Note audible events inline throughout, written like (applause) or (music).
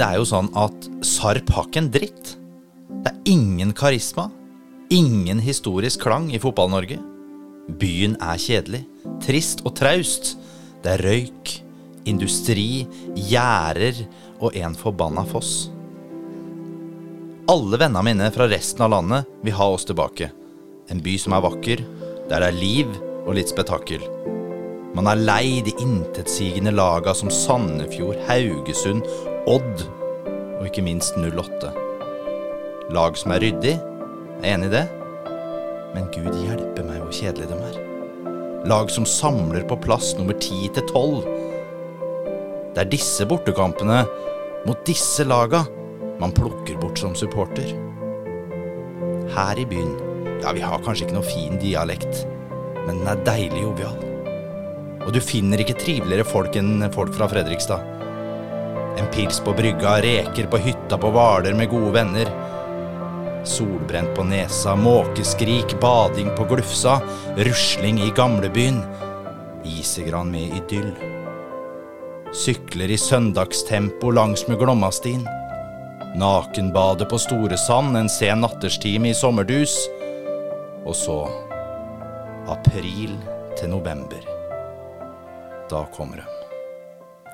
Det er jo sånn at Sarp har ikke en dritt. Det er ingen karisma, ingen historisk klang i Fotball-Norge. Byen er kjedelig, trist og traust. Det er røyk, industri, gjerder og en forbanna foss. Alle vennene mine fra resten av landet vil ha oss tilbake. En by som er vakker, der det er liv og litt spetakkel. Man er lei de intetsigende laga som Sandefjord, Haugesund, Odd og ikke minst 08. Lag som er ryddig, er enig i det, men gud hjelpe meg hvor kjedelig de er. Lag som samler på plass nummer 10 til 12. Det er disse bortekampene mot disse laga man plukker bort som supporter. Her i byen, ja, vi har kanskje ikke noe fin dialekt, men den er deilig jovial. Og du finner ikke triveligere folk enn folk fra Fredrikstad. En pils på brygga, reker på hytta på Hvaler med gode venner. Solbrent på nesa, måkeskrik, bading på Glufsa, rusling i gamlebyen. Isegran med idyll. Sykler i søndagstempo langsmed Glommastien. Nakenbade på Storesand en sen natterstime i sommerdus. Og så april til november. Da kommer de.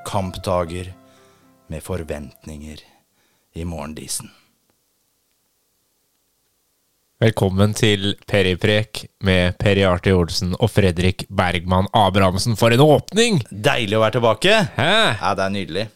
Kampdager med forventninger i morgendisen. Velkommen til Periprek med Peri Arti Olsen og Fredrik Bergman Abrahamsen. For en åpning! Deilig å være tilbake! Hæ? Ja, det er nydelig.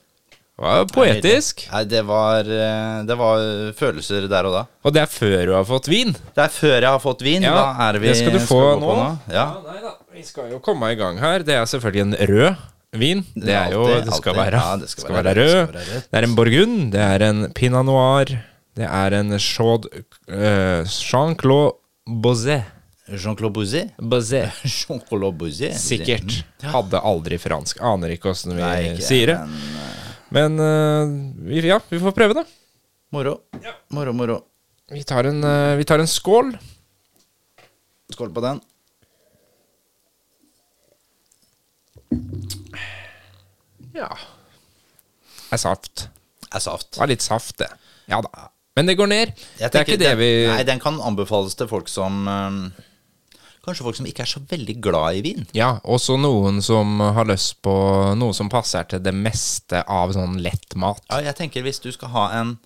Det var poetisk. Nei, det var, eh, det var følelser der og da. Og det er før du har fått vin. Det er før jeg har fått vin. Ja, da er vi det skal du få skal nå. nå. Ja. nei da, vi skal jo komme i gang her. Det er selvfølgelig en rød vin. Det er jo Det skal være, Ja, det skal være være rød, det skal være. Det er en bourgogne. Det er en pinot noir. Det er en eh, Jean-Claude Bozet. Jean-Claude Bouzet. Bozet. (laughs) Jean-Claude Bouzet. Sikkert. Hadde aldri fransk. Aner ikke åssen vi Nei, ikke, sier det. men, eh, Men uh, ja, vi får prøve, da. Moro. Moro, moro. Vi tar en, uh, vi tar en skål. Skål på den. Ja. Det Er saft. Er saft. Det var litt saft, det. Ja da. Men det går ned. Det er ikke det den, vi Nei, den kan anbefales til folk som eh, Kanskje folk som ikke er så veldig glad i vin. Ja, også noen som har lyst på noe som passer til det meste av sånn lett mat. Ja, jeg tenker hvis du skal ha en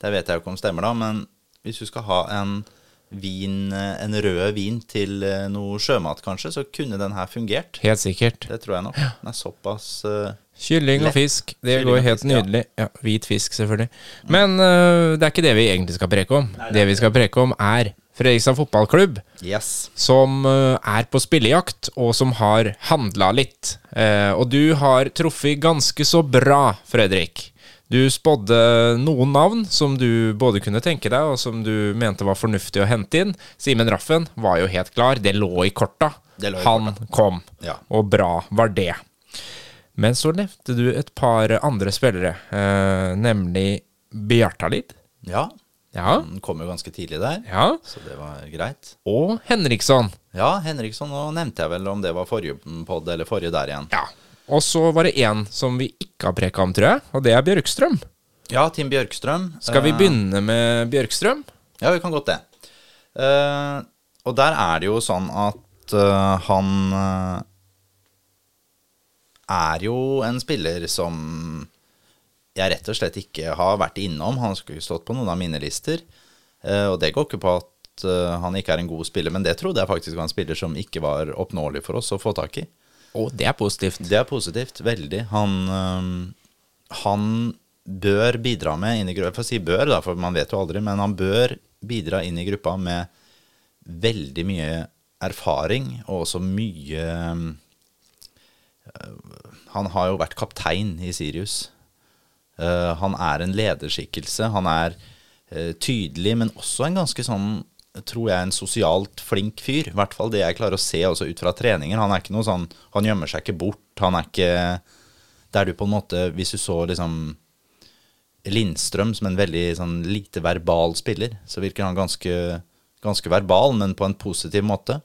Det vet jeg jo ikke om stemmer, da, men hvis du skal ha en vin, en rød vin til eh, noe sjømat, kanskje, så kunne den her fungert. Helt sikkert. Det tror jeg nok. Den er såpass uh, Kylling og fisk. Det Kylling går helt fisk, nydelig. Ja, Hvit fisk, selvfølgelig. Men uh, det er ikke det vi egentlig skal preke om. Det vi skal preke om, er Fredrikstad fotballklubb. Yes. som eh, er på spillejakt, og som har handla litt. Eh, og du har truffet ganske så bra, Fredrik. Du spådde noen navn som du både kunne tenke deg, og som du mente var fornuftig å hente inn. Simen Raffen var jo helt klar. Det lå i korta. Lå i Han kom, Ja. og bra var det. Men så nevnte du et par andre spillere, eh, nemlig Bjartalid. Ja. Ja. Den kom jo ganske tidlig der, ja. så det var greit. Og Henriksson. Ja, Henriksson, nå nevnte jeg vel om det var forrige pod eller forrige der igjen. Ja. Og så var det én som vi ikke har preka om, tror jeg, og det er Bjørkstrøm. Ja, Tim Bjørkstrøm. Skal vi Eh, begynne med Bjørkstrøm? Ja, vi kan godt det. Uh, og der er det jo sånn at uh, han uh, er jo en spiller som jeg rett og slett ikke har vært innom. Han skulle ikke stått på noen av mine lister. Eh, og det går ikke på at eh, han ikke er en god spiller, men det trodde jeg faktisk var en spiller som ikke var oppnåelig for oss å få tak i. Å, det er positivt. Det er positivt, veldig. Han, han bør bidra med inn i gruppa. Jeg får si bør, da, for man vet jo aldri, men han bør bidra inn i gruppa med veldig mye erfaring, og også mye Han har jo vært kaptein i Sirius. Eh, han er en lederskikkelse. Han er eh, tydelig, men også en ganske sånn tror jeg en sosialt flink fyr. I hvert fall det jeg klarer å se også ut fra treninger. Han er ikke noe sånn Han gjemmer seg ikke bort. Han er ikke Der du på en måte Hvis du så liksom Lindstrøm som en veldig sånn lite verbal spiller, så virker han ganske, ganske verbal, men på en positiv måte.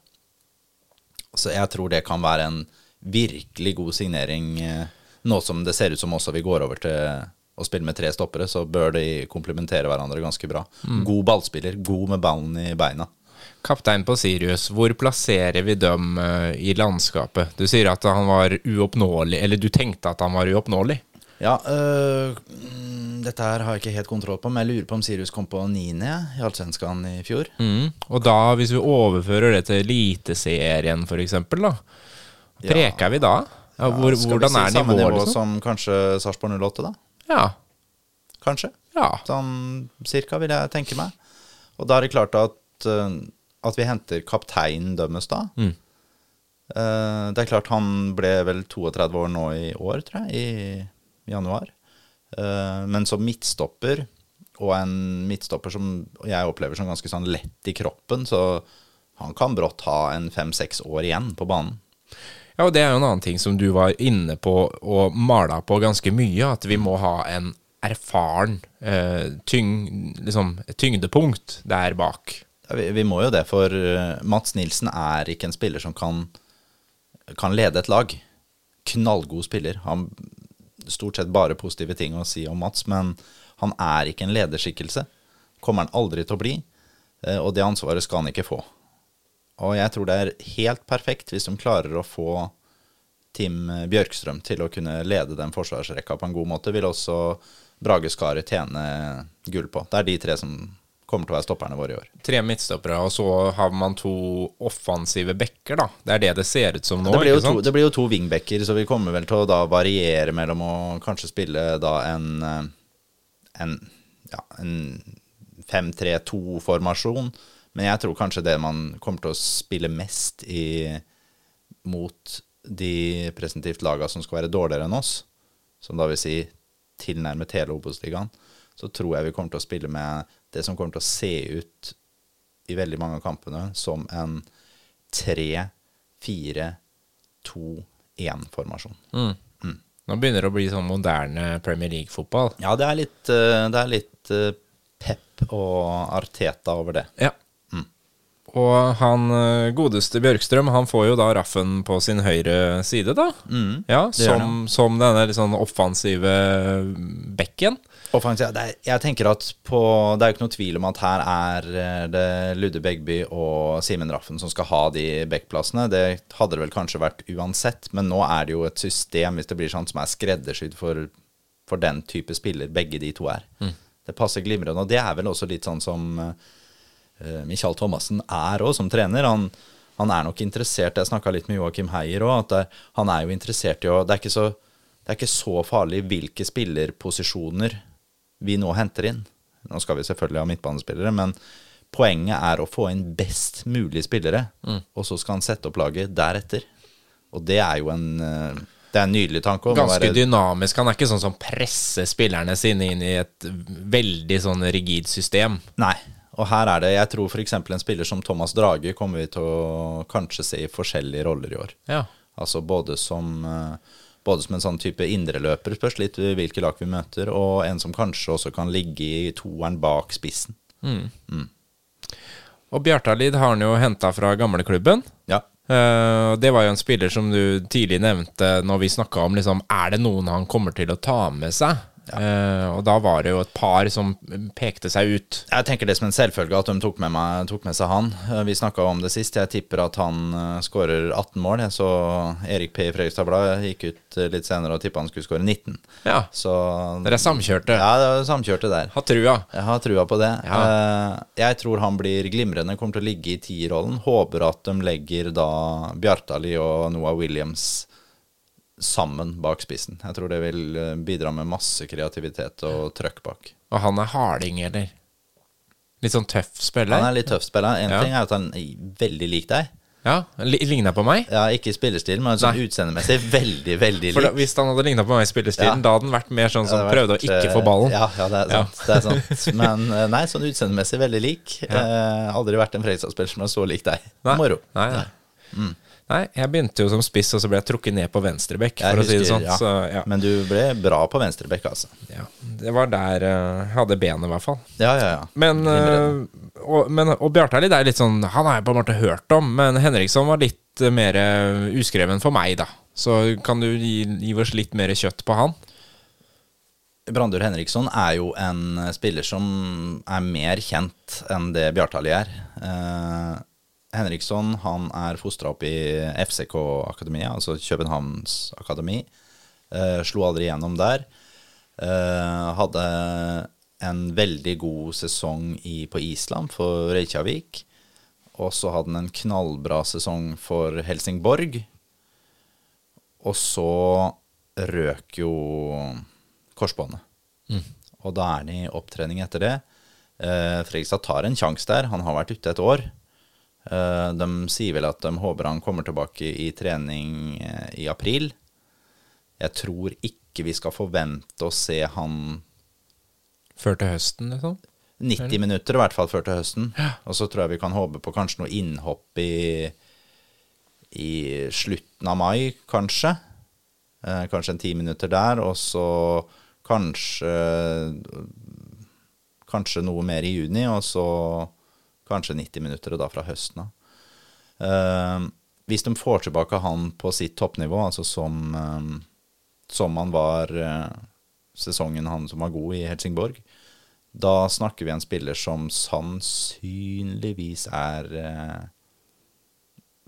Så jeg tror det kan være en virkelig god signering eh, Nå som det ser ut som også vi går over til å spille med tre stoppere, så bør de komplementere hverandre ganske bra. God ballspiller, god med ballen i beina. Kaptein på Sirius, hvor plasserer vi dem eh, i landskapet? Du sier at han var uoppnåelig, eller du tenkte at han var uoppnåelig. Ja, øh, mm, dette her har jeg ikke helt kontroll på, men jeg lurer på om Sirius kom på niende i Allsvenskan i fjor. Mm. Og da, hvis vi overfører det til Eliteserien for eksempel, da, Ja. preker vi da? Ja, hvor, Skal vi si er samme nivået, nivå liksom? som kanskje Sarpsborg 08, da? Ja. Kanskje? ja. Sånn cirka, vil jeg tenke meg. Og da er det klart at, øh, at vi henter kapteinen deres da. Mm. Eh, det er klart han ble vel 32 år nå i år, tror jeg, i januar. Eh, men som midtstopper, og en midtstopper som jeg opplever som ganske sånn lett i kroppen, så han kan brått ha en fem-seks år igjen på banen. Ja, og det er jo en annen ting som du var inne på og mala på ganske mye, at vi må ha en erfaren eh, tyng, liksom, tyngdepunkt der bak. Ja, vi, vi må jo det, for eh, Mats Nilsen er ikke en spiller som kan, kan lede et lag. Knallgod spiller. Han stort sett bare positive ting å si om Mats, men han er ikke en lederskikkelse. Kommer han aldri til å bli, eh, og det ansvaret skal han ikke få. Og jeg tror det er helt perfekt hvis de klarer å få Tim Bjørkstrøm til å kunne lede den forsvarsrekka på en god måte. Vil også Brage Skaret tjene gull på. Det er de tre som kommer til å være stopperne våre i år. Tre midtstoppere, og så har man to offensive bekker, da. Det er det det ser ut som nå, Det blir, jo to, det blir jo to wingbacker, så vi kommer vel til å da variere mellom å kanskje spille da en, eh, en, ja, en 5-3-2-formasjon. Men jeg tror kanskje det man kommer til å spille mest i mot de presentivt laga som skal være dårligere enn oss, som da vil si tilnærmet hele Obos-ligaen, så tror jeg vi kommer til å spille med det som kommer til å se ut i veldig mange av kampene som en 3-4-2-1-formasjon. Nå begynner det å bli sånn moderne Premier League-fotball. Ja, det er litt, eh, det er litt eh, pep og Arteta over det. Ja. Og han eh, godeste Bjørkstrøm, han får jo da Raffen på sin høyre side, da. ja, som, som denne litt sånn offensive bekken. Offensiv, er, jeg tenker at på, Det er jo ikke noe tvil om at her er eh, det Ludde Begby og Simen Raffen som skal ha de backplassene. Det hadde det vel kanskje vært uansett, men nå er det jo et system hvis det blir sånn som er skreddersydd for, for den type spiller begge de to er. Det passer glimrende. Og det er vel også litt sånn som uh, Michael Thomassen er òg, som trener. Han, han er nok interessert Jeg snakka litt med Joakim Heier òg, at han er jo interessert i å det er, ikke så, det er ikke så farlig hvilke spillerposisjoner vi nå henter inn. Nå skal vi selvfølgelig ha midtbanespillere, men poenget er å få inn best mulig spillere, og så skal han sette opp laget deretter. Og det er jo en eh, Det er en nydelig tanke. Ganske være- dynamisk. Han er ikke sånn som presser spillerne sine inn i et veldig sånn rigid system. Nei. Og her er det Jeg tror f.eks. en spiller som Thomas Drage kommer vi til å kanskje se i forskjellige roller i år. Ja. Altså både som, eh, både som en sånn type indreløper, spørs litt hvilke lag vi møter, og en som kanskje også kan ligge i toeren bak spissen. Og Bjartalid har han jo henta fra gamleklubben. Ja. Eh, det var jo en spiller som du tidlig nevnte når vi snakka om liksom, er det noen han kommer til å ta med seg. Eh, og da var det jo et par som pekte seg ut. Jeg tenker det som en selvfølge at de tok med, meg, tok med seg han. Uh, Vi snakka om det sist. Jeg tipper at han uh, skårer 18 mål. Jeg så Erik P. i Fredrikstad Blad gikk ut eh, litt senere og tippa han skulle skåre 19. Ja, Så Dere er samkjørte. Ja, det er samkjørte der. Har trua. Jeg har trua på det. Ja. Jeg tror han blir glimrende, kommer til å ligge i tierrollen. Håper at de legger da Bjartali og Noah Williams sammen bak spissen. Jeg tror det vil eh, bidra med masse kreativitet og trøkk bak. Og han er harding, eller? Litt sånn tøff spiller? Han er litt tøff spiller. En Ja. ting er at han er veldig lik deg. Ja, li- Ligner på meg? Ja, ikke i spillestil, men sånn utseendemessig veldig, veldig For da, lik. hvis han hadde ligna på meg i spillestilen, Ja. da hadde han vært mer sånn som vært, prøvde å ikke eh, få ballen. Ja, ja det er sant. Det er sant. (laughs) Men eh, nei, sånn utseendemessig veldig lik. Eh, aldri vært en Fredrikstad-spiller som er så lik deg. Moro. Nei, nei. Nei, jeg begynte jo som spiss, og så ble jeg trukket ned på venstrebekk, for husker, å si det sånn. ja. Så, ja. Men du ble bra på venstrebekk, altså. ja. Det var der eh, jeg hadde benet, i hvert fall. Ja, ja, ja. Men, eh, og, men og Bjartali det er litt sånn Han har jeg på en måte hørt om, men Henriksson var litt eh, mer uskreven for meg, da. Så kan du gi, gi oss litt mer kjøtt på han? Brandur Henriksson er jo en spiller som er mer kjent enn det Bjartali er. Eh, Henriksson han er fostra opp i FCK-akademiet, altså Københavns akademi. Eh, slo aldri gjennom der. Eh, hadde en veldig god sesong i, på Island for Reykjavik. Og så hadde han en knallbra sesong for Helsingborg. Og så røk jo korsbåndet. Og da er han i opptrening etter det. Eh, Fredrikstad tar en sjanse der. Han har vært ute et år. Eh, de sier vel at de håper han kommer tilbake i trening eh, i april. Jeg tror ikke vi skal forvente å se han Før til høsten, liksom? 90 minutter i hvert fall før til høsten. Og så tror jeg vi kan håpe på kanskje noe innhopp i, i slutten av mai, kanskje. Eh, kanskje en ti minutter der, og så kanskje Kanskje noe mer i juni, og så kanskje 90 minutter, og da fra høsten av. Eh, hvis de får tilbake han på sitt toppnivå, altså som, eh, som han var eh, sesongen han som var god i Helsingborg, da snakker vi en spiller som sannsynligvis er eh,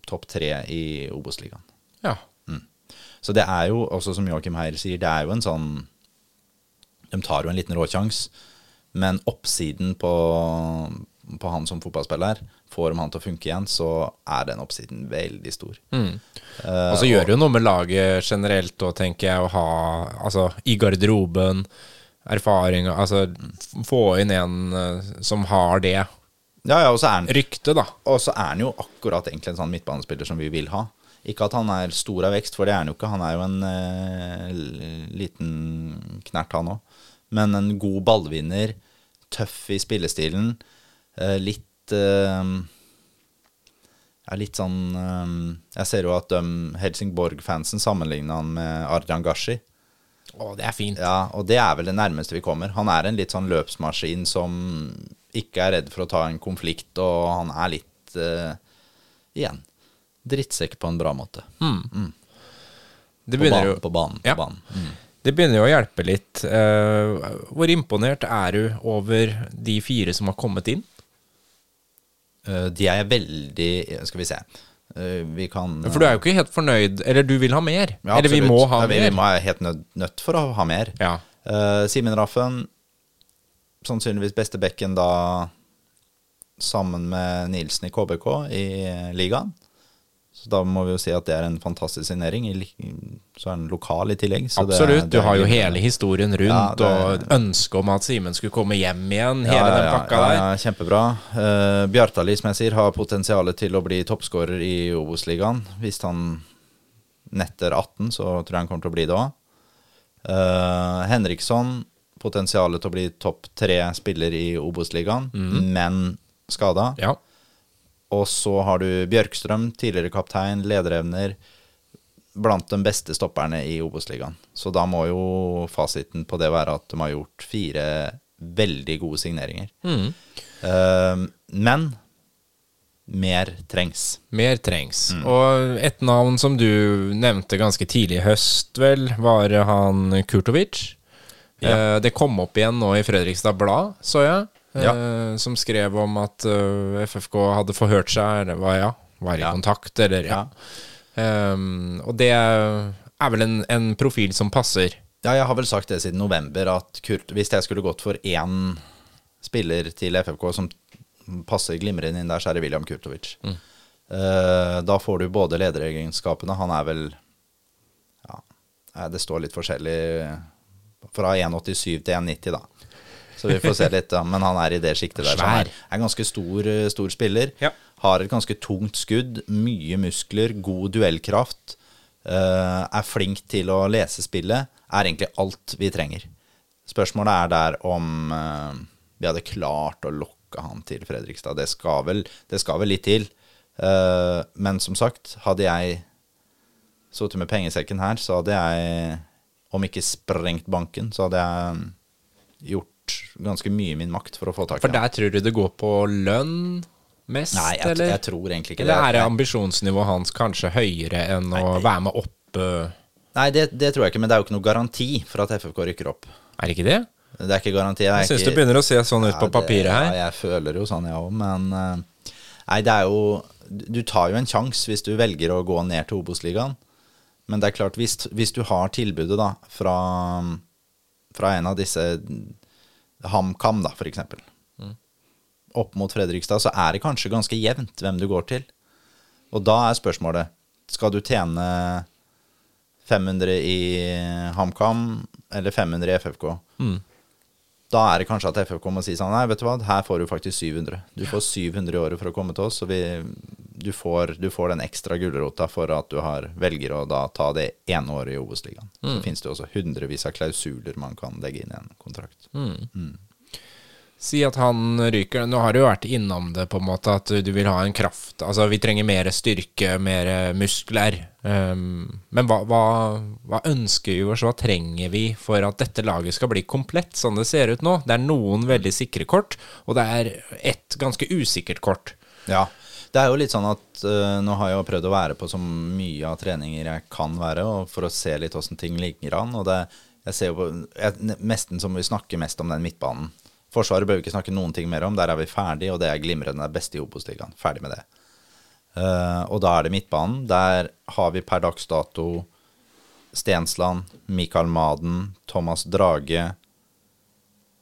topp tre i Obos-ligaen. Ja. Så det er jo, også som Joakim Heier sier, det er jo en sånn De tar jo en liten råsjanse, men oppsiden på, på han som fotballspiller, får de han til å funke igjen, så er den oppsiden veldig stor. Mm. Og så gjør det jo noe med laget generelt, og tenker jeg, å ha Altså, i garderoben, erfaring Altså, mm. få inn en eh, som har det Ja, ja, og så er han ryktet, da. Og så er han jo akkurat egentlig en sånn midtbanespiller som vi vil ha. Ikke at han er stor av vekst, for det er han jo ikke. Han er jo en uh, liten knert, han òg. Men en god ballvinner, tøff i spillestilen. Eh, litt eh, ja, litt sånn eh, Jeg ser jo at Helsingborg-fansen sammenligner han med Arjan Gashi. Å, det er fint. Ja, og det er vel det nærmeste vi kommer. Han er en litt sånn løpsmaskin som ikke er redd for å ta en konflikt, og han er litt uh, Igjen drittsekk på en bra måte. Det På, banen, jo på banen. Ja. På banen. Mm. Det begynner jo å hjelpe litt. Uh, hvor imponert er du over de fire som har kommet inn? Eh, de er veldig Skal vi se. Eh, vi kan For du er jo ikke helt fornøyd, eller du vil ha mer? Ja, eller vi må ha Ja, vi, mer? vi må være helt nødt, nødt for å ha mer. Ja. Uh, Simen Raffen, sannsynligvis beste bekken da sammen med Nilsen i KBK i ligaen. Så da må vi jo si at det er en fantastisk signering. Så er den lokal i tillegg. Så det- Absolutt. det Du har jo hele historien rundt, Ja, det- og ønsket om at Simen skulle komme hjem igjen, Ja, hele den pakka ja, der. kjempebra. Uh, Bjartali, som jeg sier, har potensial til å bli toppskårer i Obos-ligaen. Hvis han netter 18, så tror jeg han kommer til å bli det òg. Henriksson, potensialet til å bli topp tre spiller i Obos-ligaen, men skada. Ja. Og så har du Bjørkstrøm, tidligere kaptein, lederevner. Blant de beste stopperne i Obos-ligaen. Så da må jo fasiten på det være at de har gjort fire veldig gode signeringer. Mm. Uh, men mer trengs. Mer trengs. Mm. Og et navn som du nevnte ganske tidlig i høst, vel, var han Kurtovic. Ja. Uh, det kom opp igjen nå i Fredrikstad Blad, så jeg. Ja. eh, Som skrev om at uh, FFK hadde forhørt seg, eller var, ja, var i Ja. kontakt, eller ja. Um, og det er vel en, en profil som passer. Ja, jeg har vel sagt det siden november at Kurt, hvis jeg skulle gått for én spiller til FFK som passer glimrende inn der, så er det William Kurtovic. Eh, da får du både lederegenskapene Han er vel Ja, eh, det står litt forskjellig fra 1,87 til 1,90, da. Så vi får se litt, da. Men han er i det sjiktet der. Svær. han er, ganske stor, eh, stor spiller. Ja. Har et ganske tungt skudd, mye muskler, god duellkraft. eh, er flink til å lese spillet. Er egentlig alt vi trenger. Spørsmålet er der om eh, vi hadde klart å lokke han til Fredrikstad. Det skal vel, det skal vel litt til. Men som sagt, hadde jeg sittet med pengesekken her, så hadde jeg, om ikke sprengt banken, så hadde jeg gjort ganske mye i min makt for å få tak i For der tror du det går på lønn mest, Nei, jeg, eller? jeg tror egentlig ikke Eller er det ambisjonsnivået hans kanskje høyere enn å være med opp Nei, det, det tror jeg ikke, men det er jo ikke noe garanti for at FFK rykker opp. Er det ikke det? Det er ikke garanti. Jeg, Jeg syns ikke, det begynner å se sånn ut Ja, på papiret det, her. Ja, jeg føler jo sånn, jeg òg, men Nei, det er jo Du tar jo en sjanse hvis du velger å gå ned til Obos-ligaen. Men det er klart, hvis, hvis du har tilbudet da fra, fra en av disse HamKam, da, for eksempel, Mm. opp mot Fredrikstad, så er det kanskje ganske jevnt hvem du går til. Og da er spørsmålet Skal du tjene 500 i HamKam eller 500 i FFK? Mm. Da er det kanskje at FFK må si sånn Nei, vet du hva, her får du faktisk 700. Du får 700 i året for å komme til oss, og vi, du, får, du får den ekstra gulrota for at du har, velger å da ta det ene året i Obos-ligaen. Så finnes det også hundrevis av klausuler man kan legge inn i en kontrakt. Si at han ryker. Nå har du jo vært innom det, på en måte, at du vil ha en kraft. Altså, vi trenger mer styrke, mer muskler. Um, men hva, hva, hva ønsker vi oss, hva trenger vi for at dette laget skal bli komplett, sånn det ser ut nå? Det er noen veldig sikre kort, og det er ett ganske usikkert kort. Ja. Det er jo litt sånn at uh, nå har jeg jo prøvd å være på så mye av treninger jeg kan være, og for å se litt åssen ting ligger an. Og det, jeg ser jo på jeg, Nesten som vi snakker mest om den midtbanen. Forsvaret bør vi ikke snakke noen ting mer om. Der er vi ferdig, og det er glimrende. Det beste i Obos-ligaen. Ferdig med det. Uh, og da er det midtbanen. Der har vi per dags dato Stensland, Mikael Maden, Thomas Drage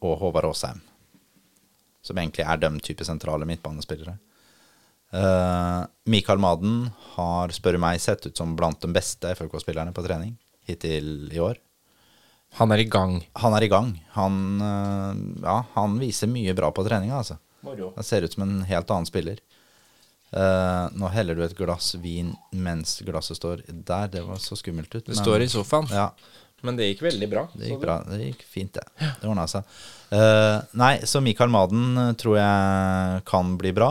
og Håvard Aasheim. Som egentlig er de type sentrale midtbanespillere. Uh, Mikael Maden har, spør meg, sett ut som blant de beste FFK-spillerne på trening hittil i år. Han er i gang. Han er i gang. Han, eh, ja, han viser mye bra på treninga, altså. Han ser ut som en helt annen spiller. Uh, nå heller du et glass vin mens glasset står der. Det var så skummelt ut. Det står i sofaen. Ja, Men det gikk veldig bra. det gikk bra. Det gikk fint, det. Det ordna seg. Uh, nei, så Mikael Maden tror jeg kan bli bra.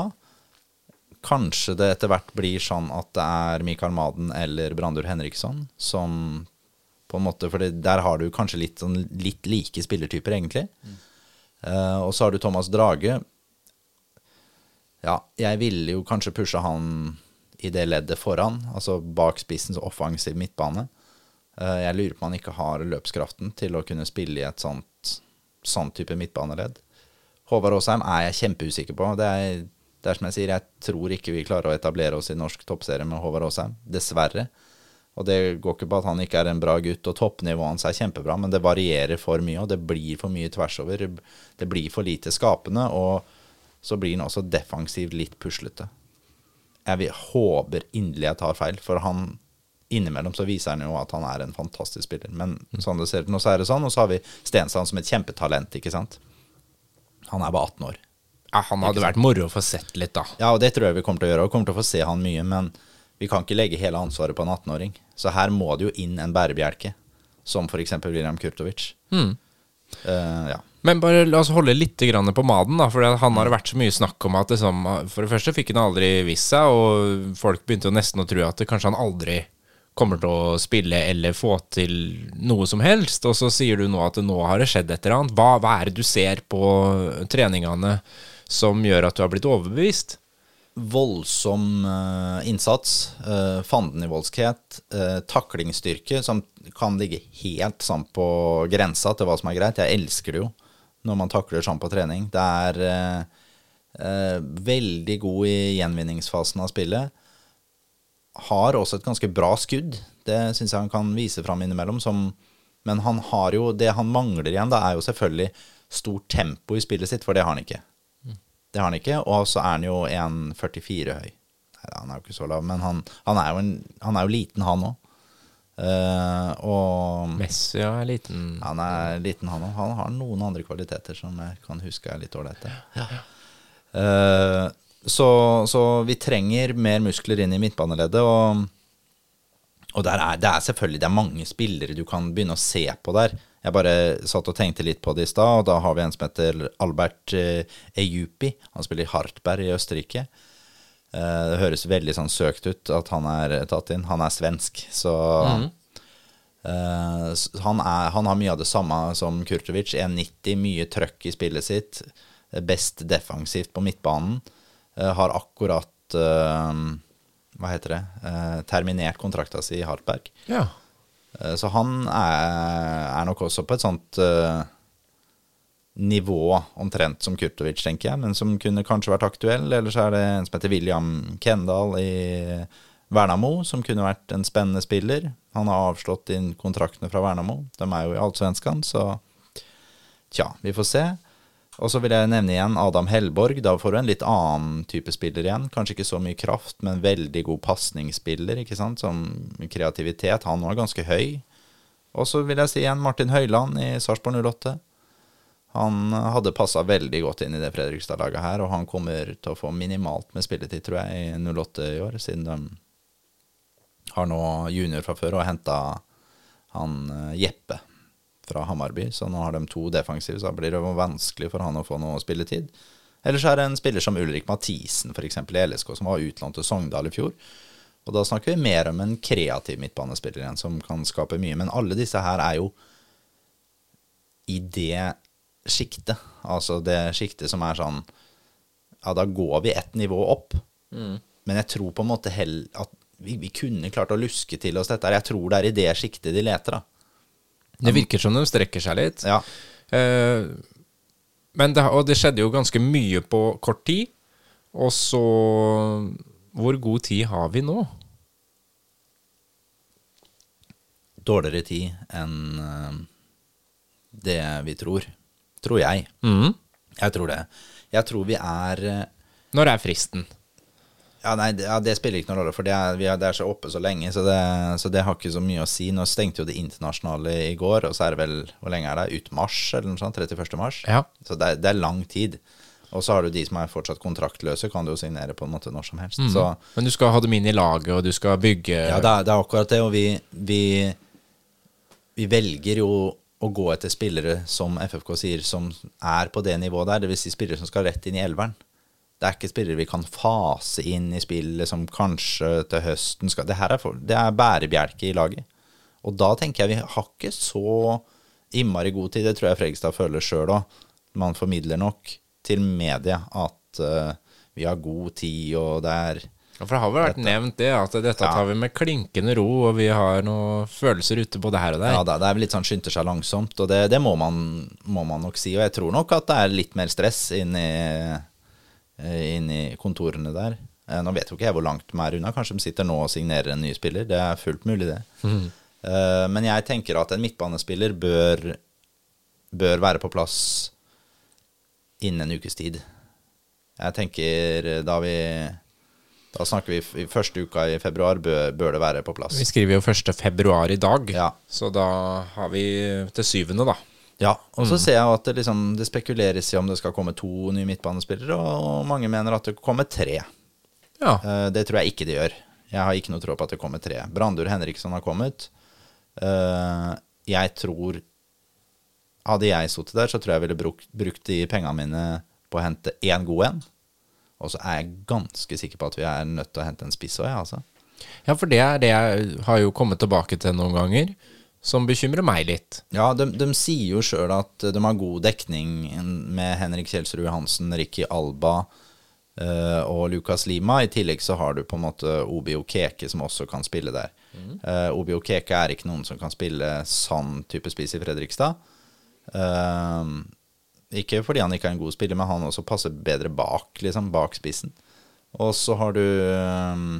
Kanskje det etter hvert blir sånn at det er Mikael Maden eller Brandur Henriksson som på en måte For der har du kanskje litt, sånn, litt like spillertyper, egentlig. Eh, og så har du Thomas Drage. Ja, jeg ville jo kanskje pusha han i det leddet foran, altså bak spissens offensiv midtbane. Uh, Jeg lurer på om han ikke har løpskraften til å kunne spille i et sånt, sånt type midtbaneledd. Håvard Aasheim er jeg kjempeusikker på. Det er, det er som jeg sier, jeg tror ikke vi klarer å etablere oss i norsk toppserie med Håvard Aasheim. Dessverre. Og det går ikke på at han ikke er en bra gutt, og toppnivået hans er kjempebra, men det varierer for mye, og det blir for mye tvers over. Det blir for lite skapende, og så blir han også defensivt litt puslete. Jeg vil, håper inderlig jeg tar feil, for han innimellom så viser han jo at han er en fantastisk spiller. Men sånn det ser ut nå, så er det sånn. Og så har vi Stensland som et kjempetalent, ikke sant. Han er bare 18 år. Ja, han hadde vært moro å få sett litt, da. Ja, og det tror jeg vi kommer til å gjøre, og kommer til å få se han mye, men vi kan ikke legge hele ansvaret på en 18-åring. Så her må det jo inn en bærebjelke, som f.eks. William Kurtovic. Eh, ja. Men bare la oss holde litt grann på Maden, da. For han har vært så mye snakk om at liksom, For det første fikk han aldri vist seg, og folk begynte jo nesten å tro at det kanskje han aldri kommer til å spille eller få til noe som helst. Og så sier du nå at nå har det skjedd et eller annet. Hva, hva er det du ser på treningene som gjør at du har blitt overbevist? Voldsom eh, innsats, uh, fandenivoldskhet, uh, taklingsstyrke, som kan ligge helt sånn på grensa til hva som er greit. Jeg elsker det jo når man takler sånn på trening. Det er eh, eh, veldig god i gjenvinningsfasen av spillet. Har også et ganske bra skudd. Det syns jeg han kan vise fram innimellom. Som, men han har jo, det han mangler igjen, da, er jo selvfølgelig stort tempo i spillet sitt, for det har han ikke. Det har han ikke. Og så er han jo 1,44 høy. Nei, han er jo ikke så lav, men han, han, er, jo en, han er jo liten, han òg. og Messi ja, er liten. han er liten, han òg. Han har noen andre kvaliteter som jeg kan huske er litt ålreite. Eh, så, så vi trenger mer muskler inn i midtbaneleddet. Og, og er, det er selvfølgelig det er mange spillere du kan begynne å se på der. Jeg bare satt og tenkte litt på det i stad, og da har vi en som heter Albert eh, Ejupi. Han spiller i Hartberg i Østerrike. Eh, det høres veldig sånn søkt ut at han er tatt inn. Han er svensk, så mm. uh, han, er, han har mye av det samme som Kurtovic. 1,90, mye trøkk i spillet sitt. eh, Best defensivt på midtbanen. Uh, har akkurat uh, hva heter det, eh, terminert kontrakta si i Hartberg. Ja. Eh, Så han er, er nok også på et sånt eh, nivå omtrent som Kurtovic, tenker jeg, men som kunne kanskje vært aktuell. Eller så er det en som heter William Kendal i Vernamo, som kunne vært en spennende spiller. Han har avslått inn kontraktene fra Vernamo. De er jo i Allsvenskan, så tja, vi får se. Og så vil jeg nevne igjen Adam Hellborg. Da får du en litt annen type spiller igjen. Kanskje ikke så mye kraft, men veldig god pasningsspiller, ikke sant. Som kreativitet. Han var ganske høy. Og så vil jeg si igjen Martin Høiland i Sarpsborg 08. Han hadde passa veldig godt inn i det Fredrikstad-laget her, og han kommer til å få minimalt med spilletid, tror jeg, i 08 i år, siden de har nå junior fra før og henta han eh, Jeppe fra Hamarby, så nå har de to defensive, så da blir det vanskelig for han å få noe spilletid. Ellers er det en spiller som Ulrik Mathisen, f.eks. i LSK, som var utlånt til Sogndal i fjor. Og da snakker vi mer om en kreativ midtbanespiller igjen, som kan skape mye. Men alle disse her er jo i det sjiktet. Altså det sjiktet som er sånn Ja, da går vi ett nivå opp. Men jeg tror på en måte heller at vi, vi kunne klart å luske til oss dette. her. Jeg tror det er i det sjiktet de leter, da. Det virker som de strekker seg litt. Ja. Eh, men det, og det skjedde jo ganske mye på kort tid. Og så Hvor god tid har vi nå? Dårligere tid enn eh, det vi tror. Tror jeg. Mm. Jeg tror det. Jeg tror vi er eh, Når er fristen? Ja, nei, det, ja, det spiller ikke noen rolle, for det er, vi er, det er så oppe så lenge, så det, så det har ikke så mye å si. Nå stengte jo det internasjonale i går, og så er det vel Hvor lenge er det? Ut mars, eller noe sånt? 31. mars? Ja. Så det er, lang tid. Og så har du de som er fortsatt kontraktløse, kan du jo signere på en måte når som helst. Så Men du skal ha dem inn i laget, og du skal bygge ja, det er, er akkurat det, og vi, vi, vi velger jo å gå etter spillere som FFK sier, som er på det nivået der. Dvs. Si spillere som skal rett inn i elveren. Det er ikke spillere vi kan fase inn i spillet som kanskje til høsten skal Det er, for, det er bærebjelke i laget. Og da tenker jeg vi har ikke så innmari god tid. Det tror jeg Fredrikstad føler sjøl òg. Man formidler nok til media at uh, vi har god tid, og det er For det har vel vært nevnt det, at dette Ja. tar vi med klinkende ro, og vi har noen følelser ute på det her og der. Ja, det er vel litt sånn skynder seg langsomt, og det, det må, man, må man nok si. Og jeg tror nok at det er litt mer stress inn i, inn i kontorene der. Eh, Nå vet jo ikke jeg hvor langt de er unna. Kanskje de sitter nå og signerer en ny spiller. Det er fullt mulig, det. Mm. Men jeg tenker at en midtbanespiller bør, bør være på plass innen en ukes tid. Jeg tenker eh, da vi Da snakker vi i første uka i februar, bør, bør det være på plass. Vi skriver jo 1. februar i dag, Ja. så da har vi til syvende, da. Ja, og så ser jeg at det, liksom, det spekuleres i om det skal komme to nye midtbanespillere, og mange mener at det kommer tre. Ja. Eh, Det tror jeg ikke det gjør. Jeg har ikke noe tro på at det kommer tre. Brandur Henriksson har kommet. Eh, Jeg tror Hadde jeg sittet der, så tror jeg jeg ville brukt, brukt de pengene mine på å hente én god en. Og så er jeg ganske sikker på at vi er nødt til å hente en spiss òg, jeg, altså. ja, for det er det jeg har jo kommet tilbake til noen ganger, som bekymrer meg litt. Ja, de, de sier jo sjøl at de har god dekning med Henrik Kjelsrud Hansen, Ricky Alba uh, og Lucas Lima. I tillegg så har du på en måte Obi Okeke som også kan spille der. Eh, Obi Okeke er ikke noen som kan spille sann type spiss i Fredrikstad. Uh, ikke fordi han ikke er en god spiller, men han også passer bedre bak, liksom, bak spissen. Og så har du um,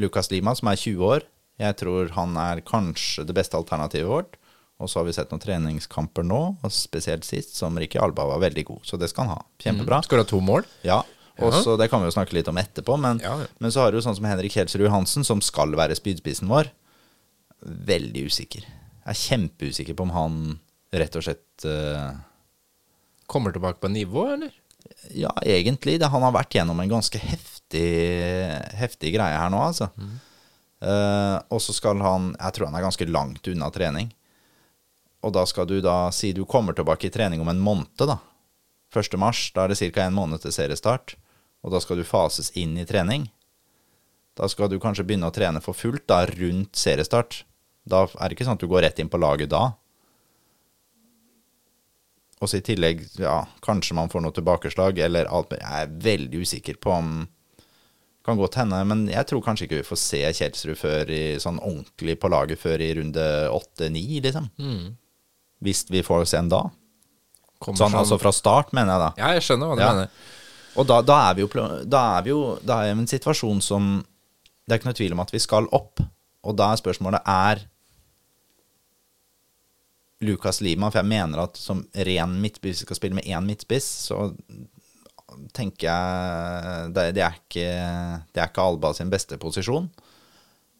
Lucas Lima, som er 20 år. Jeg tror han er kanskje det beste alternativet vårt. Og så har vi sett noen treningskamper nå, og spesielt sist, som Ricky Alba var veldig god. Så det skal han ha. Kjempebra. Skal du ha to mål? Ja. Og Ja. så Det kan vi jo snakke litt om etterpå, men, Ja, ja. men så har du sånn som Henrik Helsrud Hansen, som skal være spydspissen vår. Veldig usikker. Jeg er kjempeusikker på om han rett og slett uh, Kommer tilbake på nivå, eller? Ja, egentlig. Det, han har vært gjennom en ganske heftig, heftig greie her nå, altså. Eh, og så skal han Jeg tror han er ganske langt unna trening. Og da skal du da si du kommer tilbake i trening om en måned, da. 1. mars. Da er det ca. en måned til seriestart. Og da skal du fases inn i trening. Da skal du kanskje begynne å trene for fullt da rundt seriestart. Da er det ikke sånn at du går rett inn på laget da. Og så i tillegg, ja, kanskje man får noe tilbakeslag, eller alt Jeg er veldig usikker på om Kan godt hende, men jeg tror kanskje ikke vi får se Kjelsrud før i, sånn ordentlig på laget før i runde åtte-ni, liksom. Hvis vi får se en da. Kommer Sånn sånn- altså fra start, mener jeg da. Ja, jeg skjønner hva du Ja. mener. Og da, da er vi jo Da er vi jo Da er vi en situasjon som Det er ikke noe tvil om at vi skal opp. Og da er spørsmålet er Lukas Lima, for jeg mener at som ren midtspiss, skal spille med én midtspiss, så tenker jeg det, det, er ikke, det er ikke Alba sin beste posisjon.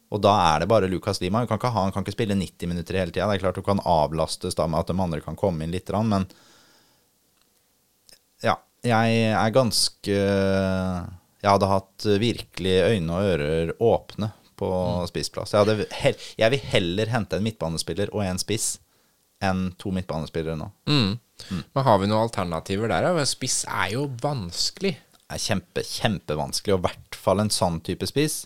Og da er det bare Lukas Lima. Kan ikke ha, han kan ikke spille 90 minutter hele tida. Det er klart du kan avlastes da med at de andre kan komme inn litt, men ja, jeg er ganske Jeg hadde hatt virkelig øyne og ører åpne på spissplass. Jeg, jeg vil heller hente en midtbanespiller og en spiss enn to midtbanespillere nå. Mm. Men har vi noen alternativer der? Spiss er jo vanskelig. Det er kjempe, kjempevanskelig, og i hvert fall en sånn type spiss.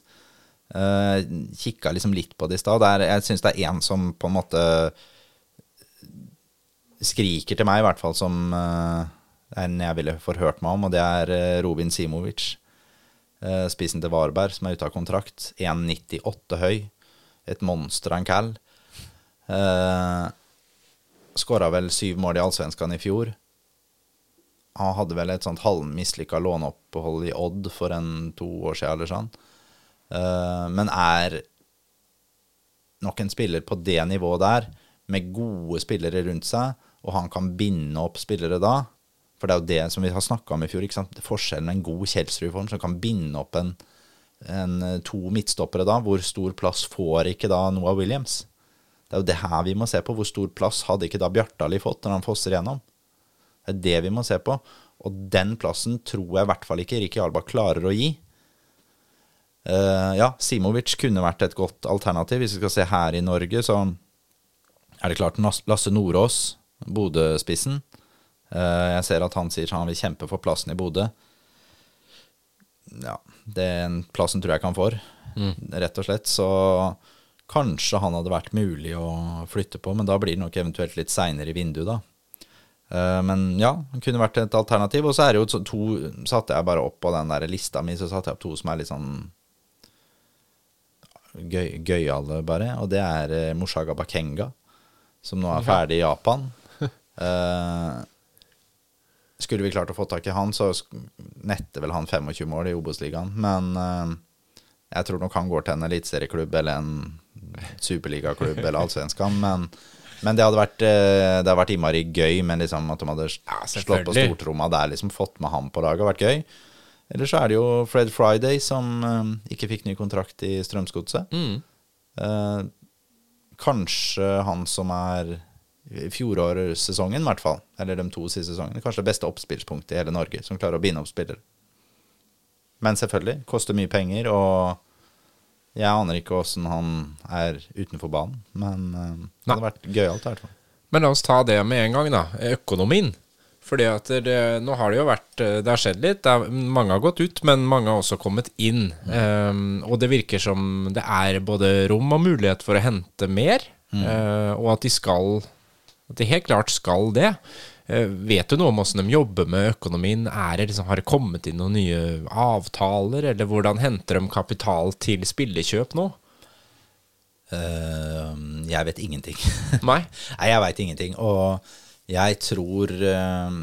Uh, Kikka liksom litt på det i stad. Jeg syns det er én som på en måte skriker til meg, i hvert fall, som uh, en jeg ville forhørt meg om, og det er uh, Robin Simovic. Uh, spissen til Varberg, som er ute av kontrakt. 1,98 høy. Et monster av en cal. Uh, Skåra vel syv mål i Allsvenskan i fjor. Han hadde vel et sånt halvmislykka låneopphold i Odd for en to år siden eller sånn. Eh, men er nok en spiller på det nivået der, med gode spillere rundt seg, og han kan binde opp spillere da. For det er jo det som vi har snakka om i fjor. ikke sant? Forskjellen med en god Kjelsrud-form som kan binde opp en, en eh, to midtstoppere da. Hvor stor plass får ikke da Noah Williams? Det er jo det her vi må se på. Hvor stor plass hadde ikke da Bjartali fått når han fosser igjennom? Det er det vi må se på. Og den plassen tror jeg i hvert fall ikke Rikki Alba klarer å gi. Uh, ja, Simovic kunne vært et godt alternativ. Hvis vi skal se her i Norge, så er det klart Lasse Nordås, Bodø-spissen. Uh, jeg ser at han sier han vil kjempe for plassen i Bodø. Ja, den plassen tror jeg ikke han får, rett og slett. Så kanskje han hadde vært mulig å flytte på, men da blir det nok eventuelt litt seinere i vinduet, da. Eh, Men ja, det kunne vært et alternativ. Og så er det jo to Satte jeg bare opp på den der lista mi, så satte jeg opp to som er litt sånn gøy, gøyale, bare. Og det er eh, Moshaga Bakenga, som nå er ferdig i Japan. Uh, (laughs) skulle vi klart å få tak i han, så netter vel han 25 mål i Obos-ligaen. Men uh, jeg tror nok han går til en eliteserieklubb eller en superligaklubb eller allsvenskan. Men, men det hadde vært eh, Det hadde vært innmari gøy med liksom at de hadde slått på stortromma der, liksom fått med ham på laget. hadde Vært gøy. Eller så er det jo Fred Friday som eh, ikke fikk ny kontrakt i Strømsgodset. Eh, kanskje han som er fjorårssesongen, i hvert fall. Eller de to siste sesongene. Kanskje det beste oppspillspunktet i hele Norge, som klarer å binde opp spillere. Men selvfølgelig, koster mye penger, og jeg aner ikke åssen han er utenfor banen. Men eh, det hadde vært gøyalt, i hvert fall. Men la oss ta det med en gang, da. Økonomien. Fordi at det, nå har det jo vært Det har skjedd litt. Er, mange har gått ut, men mange har også kommet inn. Ehm, og det virker som det er både rom og mulighet for å hente mer, eh, og at de skal At de helt klart skal det. Eh, vet du noe om hvordan de jobber med økonomien? Det liksom, har det kommet inn noen nye avtaler, eller hvordan henter de kapital til spillekjøp nå? Uh, jeg vet ingenting. (laughs) Nei? Nei, jeg veit ingenting. Og jeg tror eh,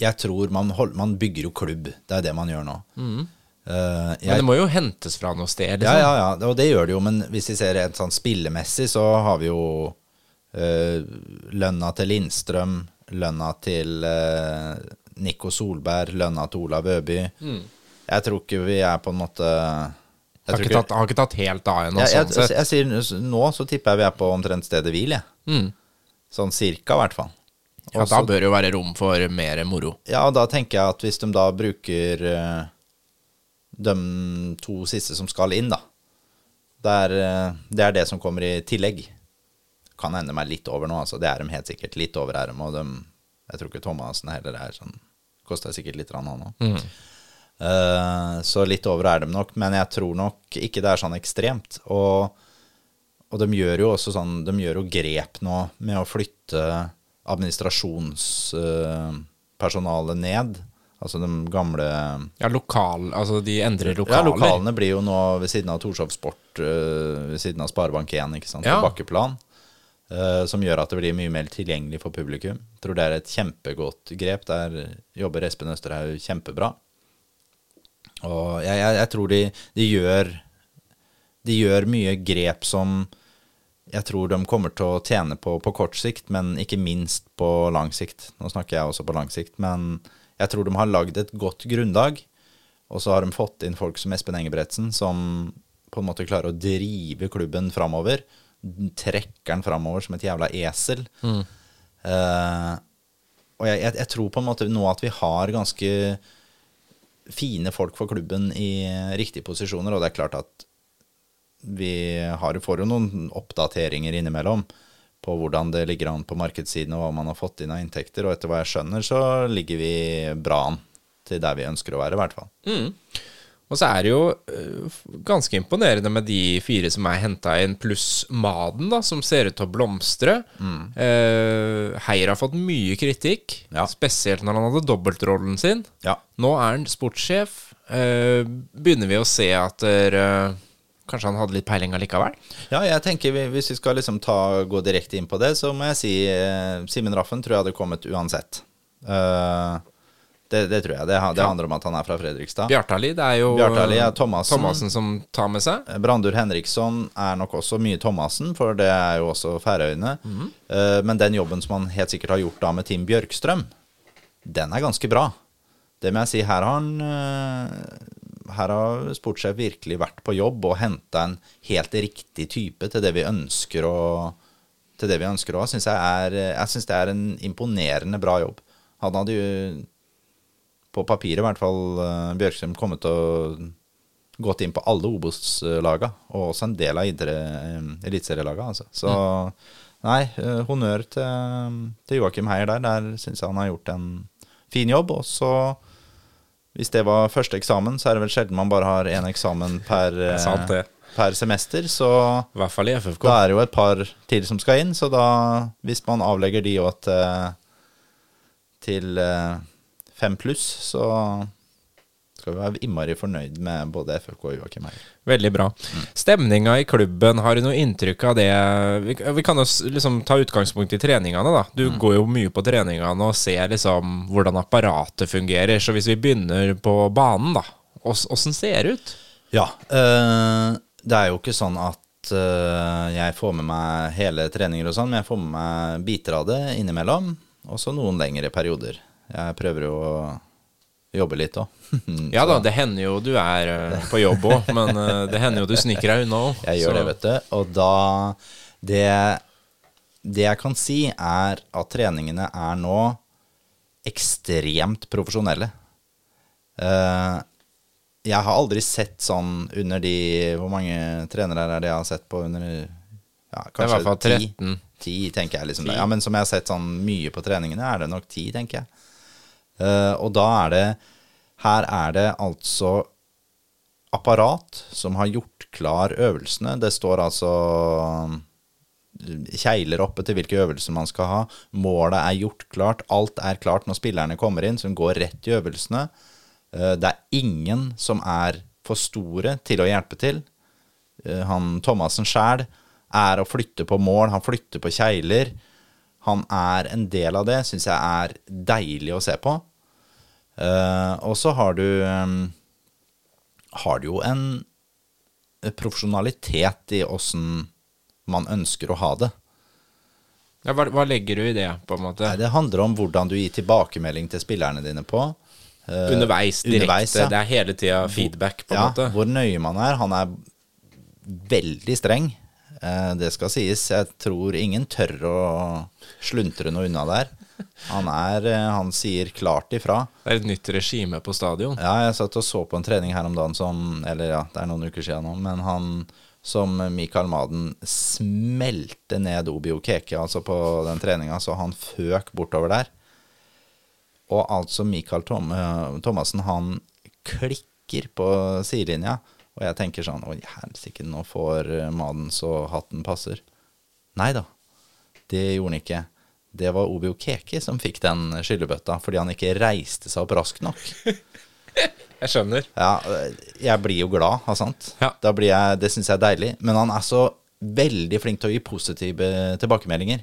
Jeg tror man, hold, man bygger jo klubb. Det er det man gjør nå. Mm. Men jeg, det må jo hentes fra noe sted? ja, Liksom. ja, ja, og det gjør det jo. Men hvis vi ser rent sånn spillemessig, så har vi jo uh, lønna til Lindstrøm, lønna til eh, Nico Solberg, lønna til Olav Øby. Jeg tror ikke vi er på en måte jeg Har ikke, tatt, har ikke tatt helt av ennå, jeg, jeg, sånn sett. jeg, sier Nå så tipper jeg vi er på omtrent stedet hvil, jeg. Mm. Sånn cirka, i hvert fall. Ja, Og da bør det jo være rom for mer moro. Ja, og da tenker jeg at hvis de da bruker eh, de to siste som skal inn, da det er, eh, det er det som kommer i tillegg. Kan hende meg litt over nå, altså. Det er de helt sikkert. Litt over er de. Og de, jeg tror ikke Thomassen heller er sånn Koster sikkert litt, han òg. Eh, så litt over er de nok, men jeg tror nok ikke det er sånn ekstremt. Og, og de gjør jo også sånn De gjør jo grep nå med å flytte administrasjonspersonalet ned. Altså de gamle Ja, lokal Altså, de endrer lokaler? Ja, lokalene blir jo nå ved siden av Torshov Sport, øh, ved siden av Sparebank1, ikke sant, Ja. på bakkeplan. Øh, som gjør at det blir mye mer tilgjengelig for publikum. Jeg tror det er et kjempegodt grep. Der jobber Espen Østerhaug kjempebra. Og jeg, jeg, jeg tror de, de gjør De gjør mye grep som jeg tror de kommer til å tjene på på kort sikt, men ikke minst på lang sikt. Nå snakker jeg også på lang sikt, men jeg tror de har lagd et godt grunnlag. Og så har de fått inn folk som Espen Engebretsen, som på en måte klarer å drive klubben framover. Trekker den framover som et jævla esel. Eh, og jeg, jeg, jeg tror på en måte nå at vi har ganske fine folk for klubben i riktige posisjoner, og det er klart at vi har, får jo noen oppdateringer innimellom på hvordan det ligger an på markedssiden og hva man har fått inn av inntekter, og etter hva jeg skjønner, så ligger vi bra an til der vi ønsker å være, i hvert fall. Og så er det jo øh, ganske imponerende med de fire som er henta inn, pluss Maden, da, som ser ut til å blomstre. Eh, Heier har fått mye kritikk, Ja. spesielt når han hadde dobbeltrollen sin. Ja. Nå er han sportssjef. Eh, begynner vi å se at eh, kanskje han hadde litt peiling allikevel? Ja, jeg tenker vi, hvis vi skal liksom ta, gå direkte inn på det, så må jeg si eh, Simen Raffen tror jeg hadde kommet uansett. Eh, det, det tror jeg. Det, det handler om at han er fra Fredrikstad. Bjartali, det er jo Bjartali er eh, Thomassen. Thomassen som tar med seg. Brandur Henriksson er nok også mye Thomassen, for det er jo også Færøyene. Eh, men den jobben som han helt sikkert har gjort da med Tim Bjørkstrøm, den er ganske bra. Det må jeg si. Her har han uh, Her har sportssjef virkelig vært på jobb og henta en helt riktig type til det vi ønsker å til det vi ønsker å ha, syns jeg er Jeg synes det er en imponerende bra jobb. Han hadde jo på papiret i hvert fall eh, Bjørkstrøm kommet til å gått inn på alle Obos-laga, og også en del av eh, eliteserielaga. Altså. Så nei, eh, honnør til, til Joakim Heier der. Der syns jeg han har gjort en fin jobb. Og så, hvis det var første eksamen, så er det vel sjelden man bare har én eksamen per, per semester. Så I hvert fall i FFK. da er det jo et par til som skal inn, så da, hvis man avlegger de òg til, til fem pluss, så skal vi være innmari fornøyd med både FFK og Joakim Heier. Veldig bra. Stemninga i klubben, har du noe inntrykk av det? Vi, vi kan jo liksom ta utgangspunkt i treningene, da. Du går jo mye på treningene og ser liksom hvordan apparatet fungerer. Så hvis vi begynner på banen, da. ås- Åssen ser det ut? Ja, Øh, det er jo ikke sånn at eh, jeg får med meg hele treninger og sånn, men jeg får med meg biter av det innimellom, og så noen lengre perioder. Jeg prøver jo å jobbe litt òg. (laughs) Ja da, det hender jo du er eh, på jobb òg, men eh, det hender jo du sniker deg unna òg. Jeg gjør det, vet du. Og da det, det jeg kan si, er at treningene er nå ekstremt profesjonelle. Eh, jeg har aldri sett sånn under de Hvor mange trenere er det jeg har sett på under ja, kanskje hvert fall ti? Ti, tenker jeg. liksom. Ja, Men som jeg har sett sånn mye på treningene, er det nok ti, tenker jeg. Eh, og da er det Her er det altså apparat som har gjort klar øvelsene. Det står altså kjegler oppe til hvilke øvelser man skal ha. Målet er gjort klart. Alt er klart når spillerne kommer inn, så de går rett i øvelsene. Eh, Det er ingen som er for store til å hjelpe til. Eh, Han Thomassen sjæl er å flytte på mål, han flytter på kjegler. Han er en del av det, syns jeg er deilig å se på. Uh, og så har du um, har du jo en profesjonalitet i åssen man ønsker å ha det. Ja, hva, hva legger du i det, på en måte? Nei, det handler om hvordan du gir tilbakemelding til spillerne dine på. Uh, Underveis, direkte. underveis, ja. Det er hele tida feedback, på en ja, måte. Hvor nøye man er. Han er veldig streng. Eh, det skal sies. Jeg tror ingen tør å sluntre noe unna der. Han, er, eh, han sier klart ifra. Det er et nytt regime på stadion. Ja, jeg satt og så på en trening her om dagen som Eller ja, det er noen uker siden nå, men han som Mikael Maden smelte ned Obio Keke altså på den treninga, så han føk bortover der. Og altså Mikael eh, Thomassen, han klikker på sidelinja. Og jeg tenker sånn Å, helsike, nå får eh, Maden så hatten passer. Nei da, det gjorde han ikke. det var Obio Keki som fikk den skyllebøtta fordi han ikke reiste seg opp raskt nok. (laughs) Jeg skjønner. Ja, jeg blir jo glad, av sant? Ja. Jeg, det syns jeg er deilig. Men han er så veldig flink til å gi positive tilbakemeldinger.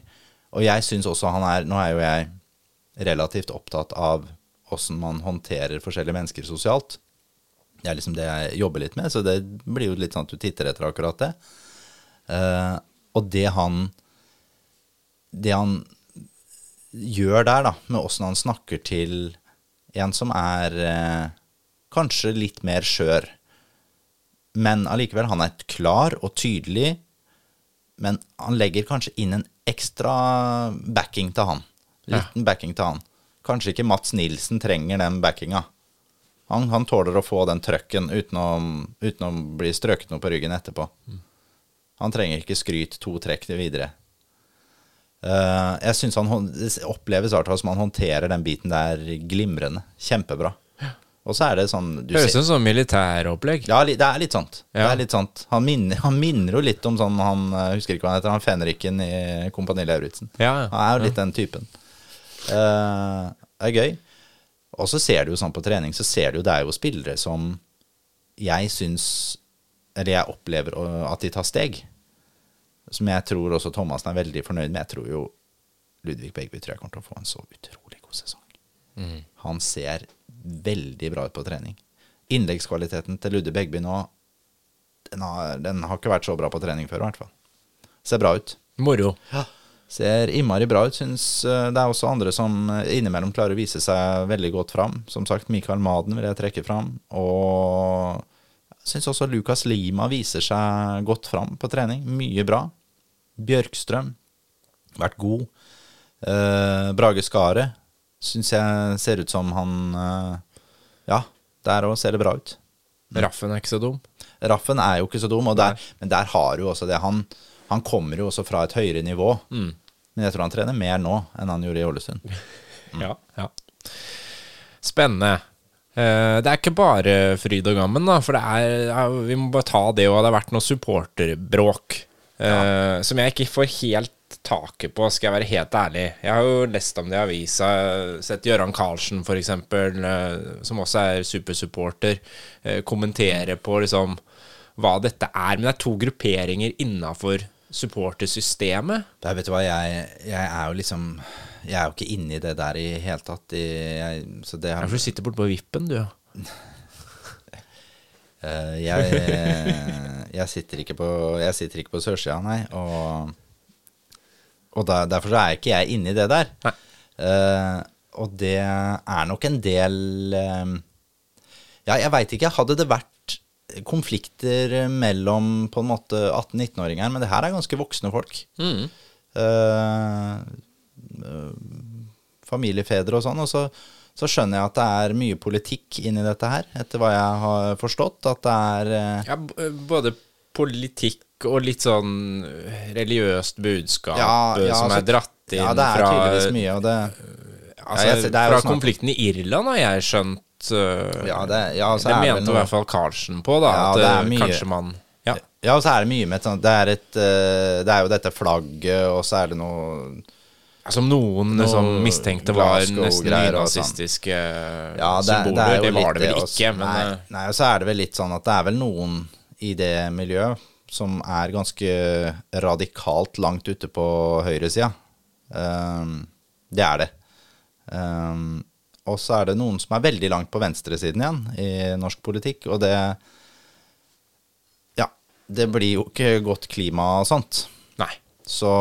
Og jeg syns også han er Nå er jo jeg relativt opptatt av åssen man håndterer forskjellige mennesker sosialt. Det er liksom det jeg jobber litt med, så det blir jo litt sånn at du titter etter akkurat det. Uh, og det han Det han gjør der, da, med åssen han snakker til en som er uh, kanskje litt mer skjør, men allikevel, han er klar og tydelig, men han legger kanskje inn en ekstra backing til han. Liten backing til han. Kanskje ikke Mats Nilsen trenger den backinga. Han, han tåler å få den trøkken uten å, uten å bli strøket noe på ryggen etterpå. Han trenger ikke skryt to trekk til videre. Eh, jeg synes han Det oppleves hvert som han håndterer den biten der glimrende. Kjempebra. Og så er det sånn du Høres ut som militæropplegg. ja, det er litt sånt. Det Ja. er litt sånt. Han, minner, han minner jo litt om sånn han eh, husker ikke hva han heter, han fenriken i Kompani Lauritzen. Ja, ja. Han er jo litt den typen. Eh, det er gøy. Og så ser du jo sånn på trening, så ser du jo det er jo spillere som jeg syns Eller jeg opplever at de tar steg. Som jeg tror også Thomassen er veldig fornøyd med. Jeg tror jo Ludvig Begby tror jeg kommer til å få en så utrolig god sesong. Han ser veldig bra ut på trening. Innleggskvaliteten til Ludde Begby nå den har, den har ikke vært så bra på trening før, i hvert fall. Ser bra ut. Moro. Ser innmari bra ut. Syns eh, det er også andre som eh, innimellom klarer å vise seg veldig godt fram. Som sagt, Mikael Maden vil jeg trekke fram. Og jeg syns også Lukas Lima viser seg godt fram på trening. Mye bra. Bjørkstrøm vært god. Eh, Brage Skaret syns jeg ser ut som han eh, Ja, der òg ser det bra ut. Raffen er ikke så dum. Raffen er jo ikke så dum, og der, men der har du også det. Han, han kommer jo også fra et høyere nivå. Men jeg tror han trener mer nå enn han gjorde i Ålesund. (laughs) Ja. ja. Spennende. Eh, det er ikke bare fryd og gammen, da, for det er, vi må bare ta det òg. Det har vært noe supporterbråk ja. som jeg ikke får helt taket på, skal jeg være helt ærlig. Jeg har jo lest om det i avisa, sett Gøran Karlsen f.eks., eh, som også er supersupporter, eh, kommentere på liksom hva dette er. Men det er to grupperinger innafor supportersystemet. Der, vet du hva, jeg, jeg er jo liksom Jeg er jo ikke inne i det der i hele tatt. I, jeg, så det har du sitter borte på vippen, du. ja. (laughs) jeg, jeg sitter ikke på Jeg sitter ikke på sørsida, nei. Og, og der, derfor så er ikke jeg inne i det der. Nei. Eh, og det er nok en del eh, Ja, jeg veit ikke. Hadde det vært konflikter mellom på en måte 18-19-åringer, men det her er ganske voksne folk. Mm. Eh, eh, familiefedre og sånn. Og så, så skjønner jeg at det er mye politikk inni dette her, etter hva jeg har forstått. At det er eh, Ja, både politikk og litt sånn religiøst budskap Ja, eh, ja, som altså, er dratt inn fra Ja, det er fra, tydeligvis mye, og det altså, Ja, jeg det fra konflikten i Irland, har jeg skjønt. Eh, Ja, det, ja, så det mente i hvert fall Karlsen på, da. Ja, at det eh, mye. kanskje man Ja. Ja, og så er det mye med et sånt Det er, et, eh, det er jo dette flagget, og så er det noe Som noen Noe liksom mistenkte var nesten sånn. nynazistiske Ja, det, symboler. det, det var det vel også. ikke, men nei, nei, og så er det vel litt sånn at det er vel noen i det miljøet som er ganske radikalt langt ute på høyresida. Um, det er det. Um, og så er det noen som er veldig langt på venstresiden igjen i norsk politikk, og det Ja, det blir jo ikke godt klima og sånt. Nei. Så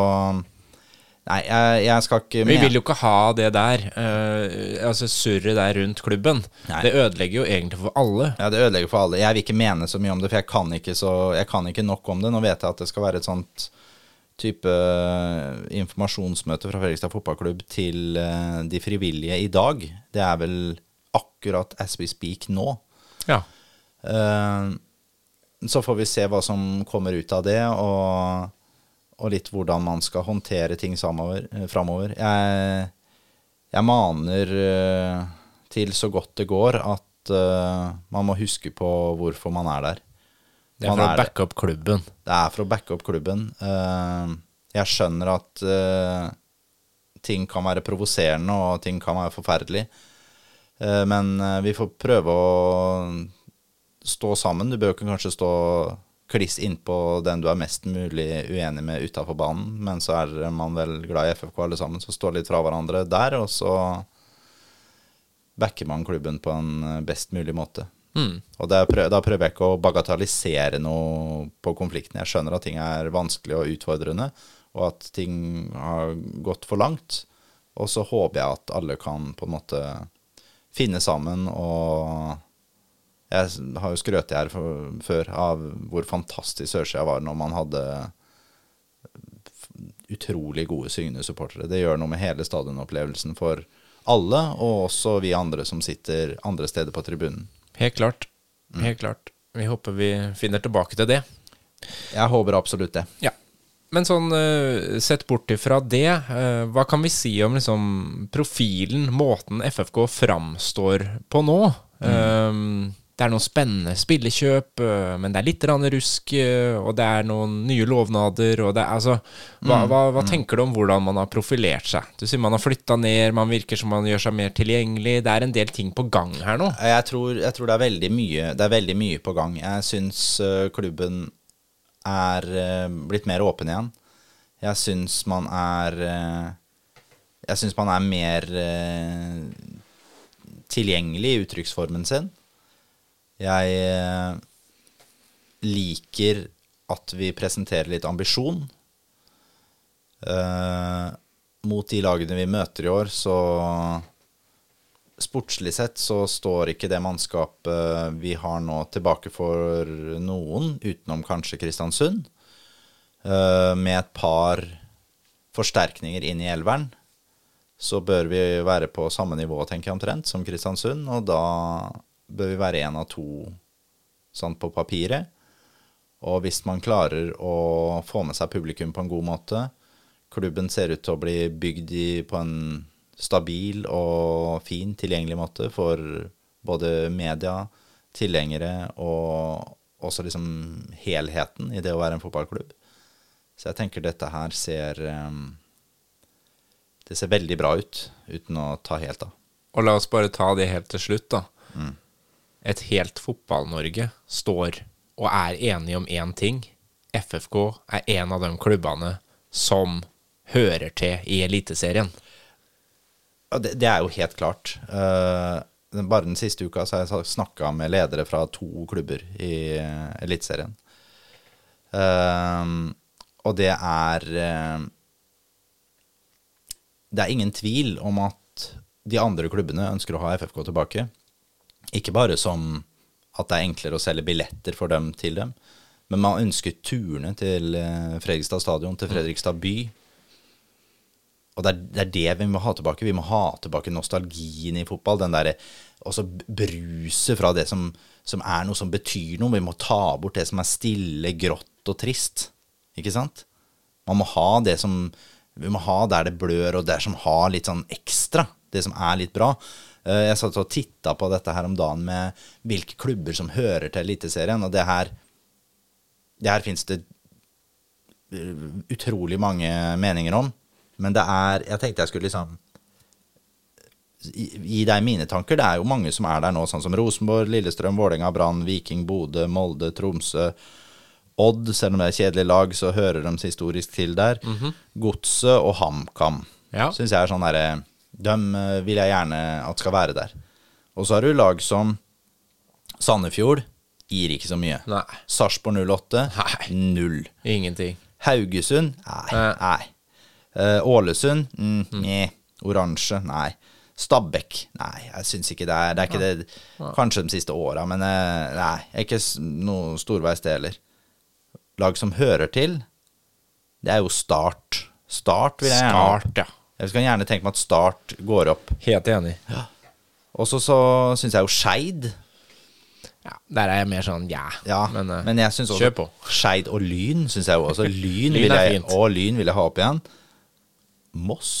Nei, jeg, jeg skal ikke Vi vil jo ikke ha det der. Uh, altså surret der rundt klubben. Nei. Det ødelegger jo egentlig for alle. Ja, det ødelegger for alle. Jeg vil ikke mene så mye om det, for jeg kan ikke, så, jeg kan ikke nok om det. Nå vet jeg at det skal være et sånt type eh, informasjonsmøte fra Fredrikstad fotballklubb til eh, de frivillige i dag. Det er vel akkurat as we speak nå. Ja. Eh, Så får vi se hva som kommer ut av det, og, og litt hvordan man skal håndtere ting framover. Jeg, jeg maner til så godt det går at man må huske på hvorfor man er der. Det er for å backe opp klubben. Det er for å backe opp klubben. Eh, jeg skjønner at eh, ting kan være provoserende, og ting kan være forferdelig. Eh, men vi får prøve å stå sammen. Du bør ikke kanskje stå kliss innpå den du er mest mulig uenig med utafor banen, men så er man vel glad i FFK alle sammen, så stå litt fra hverandre der, og så backer man klubben på en best mulig måte. Og da prøver, da prøver jeg ikke å bagatellisere noe på konflikten. Jeg skjønner at ting er vanskelig og utfordrende, og at ting har gått for langt. Og så håper jeg at alle kan på en måte finne sammen og Jeg har jo skrøt her for, før av hvor fantastisk Sørsida var når man hadde utrolig gode syngende supportere. Det gjør noe med hele stadionopplevelsen for alle, og også vi andre som sitter andre steder på tribunen. Helt klart. Helt klart. Vi håper vi finner tilbake til det. Jeg håper absolutt det. Ja. Men sånn eh, sett bort ifra det, eh, hva kan vi si om liksom profilen, måten FFK framstår på nå? Eh, det er noen spennende spillekjøp, men det er litt rusk, og det er noen nye lovnader, og det er altså Hva, hva, hva tenker du om hvordan man har profilert seg? Du sier man har flytta ned, man virker som man gjør seg mer tilgjengelig. Det er en del ting på gang her nå. Jeg tror, jeg tror det, er veldig mye, det er veldig mye på gang. Jeg syns klubben er blitt mer åpen igjen. Jeg syns man er Jeg syns man er mer tilgjengelig i uttrykksformen sin. Jeg eh, liker at vi presenterer litt ambisjon. Eh, mot de lagene vi møter i år, så sportslig sett så står ikke det mannskapet vi har nå tilbake for noen, utenom kanskje Kristiansund. Eh, med et par forsterkninger inn i elveren, så bør vi være på samme nivå, tenker jeg omtrent, som Kristiansund. Og da bør vi være én av to sånn på papiret. Og hvis man klarer å få med seg publikum på en god måte Klubben ser ut til å bli bygd i, på en stabil og fin, tilgjengelig måte for både media, tilhengere og også liksom helheten i det å være en fotballklubb. Så jeg tenker dette her ser eh, Det ser veldig bra ut, uten å ta helt av. Og la oss bare ta det helt til slutt, da. Et helt Fotball-Norge står og er enige om én ting. FFK er en av de klubbene som hører til i Eliteserien. Det, det er jo helt klart. Eh, bare den siste uka så har jeg snakka med ledere fra to klubber i uh, Eliteserien. Eh, og det er eh, Det er ingen tvil om at de andre klubbene ønsker å ha FFK tilbake. Ikke bare som at det er enklere å selge billetter for dem til dem, men man ønsker turene til eh, Fredrikstad stadion, til Fredrikstad by. Og det er, det er det vi må ha tilbake. Vi må ha tilbake nostalgien i fotball. Den derre også bruset fra det som, som er noe som betyr noe. Vi må ta bort det som er stille, grått og trist. Ikke sant? Man må ha det som Vi må ha der det blør, og der som har litt sånn ekstra. Det som er litt bra. Eh, Jeg satt og titta på dette her om dagen med hvilke klubber som hører til Eliteserien, og det her Det her fins det eh, utrolig mange meninger om. Men det er Jeg tenkte jeg skulle liksom gi deg mine tanker. Det er jo mange som er der nå, sånn som Rosenborg, Lillestrøm, Vålerenga, Brann, Viking, Bodø, Molde, Tromsø. Odd, selv om det er kjedelig lag, så hører de historisk til der. Godset og HamKam Ja. syns jeg er sånn derre Dem eh, vil jeg gjerne at skal være der. Og så har du lag som Sandefjord. Gir ikke så mye. Nei. Sarpsborg 08. Nei. Null. Ingenting. Haugesund? Nei. Nei. Eh, Ålesund? Mm, Nei. Oransje? Nei. Stabæk? Nei, jeg syns ikke det er Det er ikke det Kanskje de siste åra, men eh, nei. Ikke noe storveis det heller. Lag som hører til, det er jo Start. Start vil jeg gjerne. Start, ja. Jeg kan gjerne tenke meg at Start går opp. Helt enig. Og så syns jeg jo Skeid Ja, der er jeg mer sånn ja. Ja, men, eh, men jeg syns også kjør på. Skeid og Lyn syns jeg jo også. (laughs) Lyn, Lyn vil jeg, og Lyn vil jeg ha opp igjen. Moss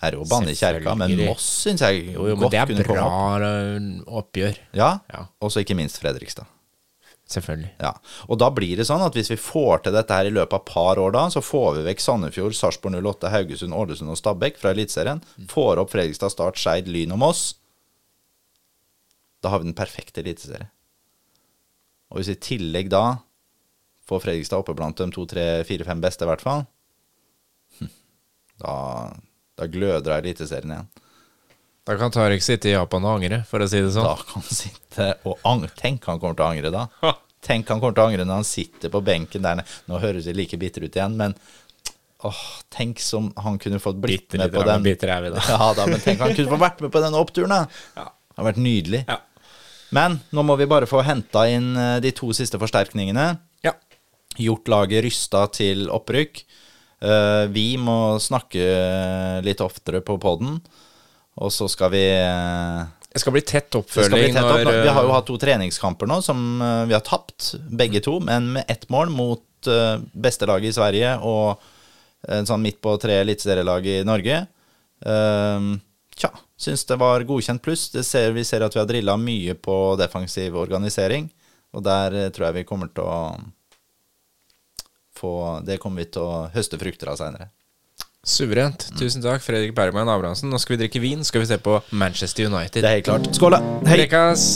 er jo banne i kjerka, men Moss syns jeg Jo, jo, godt det kunne komme bra er bra oppgjør. Ja, Ja. og så ikke minst Fredrikstad. Selvfølgelig. Ja, og da blir det sånn at hvis vi får til dette her i løpet av et par år da, så får vi vekk Sandefjord, Sarpsborg 08, Haugesund, Ålesund og Stabæk fra Eliteserien. Får opp Fredrikstad, Start, Skeid, Lyn og Moss. Da har vi den perfekte eliteserie. Og hvis vi i tillegg da får Fredrikstad oppe blant de to, tre, fire, fem beste, i hvert fall, hm, da, da gløder eliteserien igjen. Da kan Tariq sitte i Japan og angre, for å si det sånn. Da kan han sitte og angre. Tenk han kommer til å angre da. Tenk han kommer til å angre når han sitter på benken der nede. Nå høres det like bitter ut igjen, men åh, tenk som han kunne fått blitt Bitter med på den. bitter er vi da. (laughs) Ja da, men tenk han kunne få vært med på den oppturen, da. Ja. Det har vært nydelig. Ja. Men nå må vi bare få henta inn eh, de to siste forsterkningene. ja. Gjort laget rysta til opprykk. Eh, vi må snakke litt oftere på poden. Og så skal vi eh, Det skal bli tett oppfølging. bli tett opp. Vi har jo eh, hatt to treningskamper nå som eh, vi har tapt, begge to, men med ett mål mot beste laget i Sverige og en sånn midt på tre eliteserielag i Norge. Uh, tja, syns det var godkjent pluss. Det ser, vi ser at vi har drilla mye på defensiv organisering, og der tror jeg vi kommer til å få Det kommer vi til å høste frukter av seinere. Suverent. Tusen takk, Fredrik Bergman Abrahamsen. Nå skal vi drikke vin, skal vi se på Manchester United. Det er helt klart. Skål, da! Hei! Prekas!